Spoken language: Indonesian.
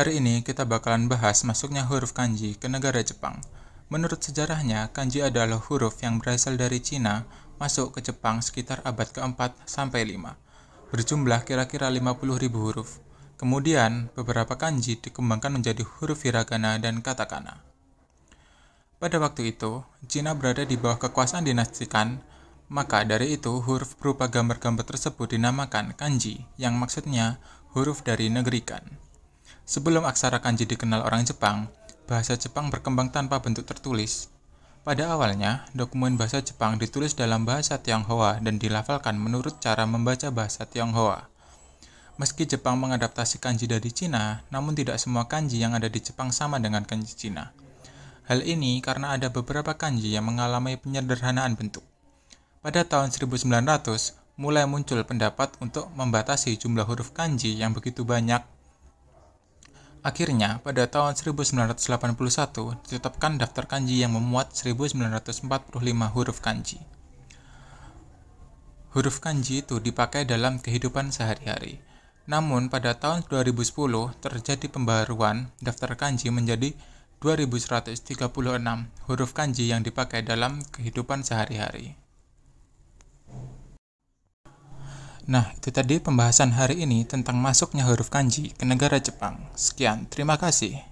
Hari ini kita bakalan bahas masuknya huruf kanji ke negara Jepang. Menurut sejarahnya, kanji adalah huruf yang berasal dari Cina masuk ke Jepang sekitar abad keempat sampai 5, berjumlah kira-kira 50.000 huruf. Kemudian, beberapa kanji dikembangkan menjadi huruf hiragana dan katakana. Pada waktu itu, Cina berada di bawah kekuasaan dinasti Kan maka dari itu, huruf berupa gambar-gambar tersebut dinamakan kanji, yang maksudnya huruf dari negeri Kan. Sebelum aksara kanji dikenal orang Jepang, bahasa Jepang berkembang tanpa bentuk tertulis. Pada awalnya, dokumen bahasa Jepang ditulis dalam bahasa Tionghoa dan dilafalkan menurut cara membaca bahasa Tionghoa. Meski Jepang mengadaptasi kanji dari Cina, namun tidak semua kanji yang ada di Jepang sama dengan kanji Cina. Hal ini karena ada beberapa kanji yang mengalami penyederhanaan bentuk. Pada tahun 1900, mulai muncul pendapat untuk membatasi jumlah huruf kanji yang begitu banyak. Akhirnya, pada tahun 1981 ditetapkan daftar kanji yang memuat 1945 huruf kanji. Huruf kanji itu dipakai dalam kehidupan sehari-hari. Namun, pada tahun 2010 terjadi pembaruan daftar kanji menjadi 2136 huruf kanji yang dipakai dalam kehidupan sehari-hari. Nah, itu tadi pembahasan hari ini tentang masuknya huruf kanji ke negara Jepang. Sekian, terima kasih.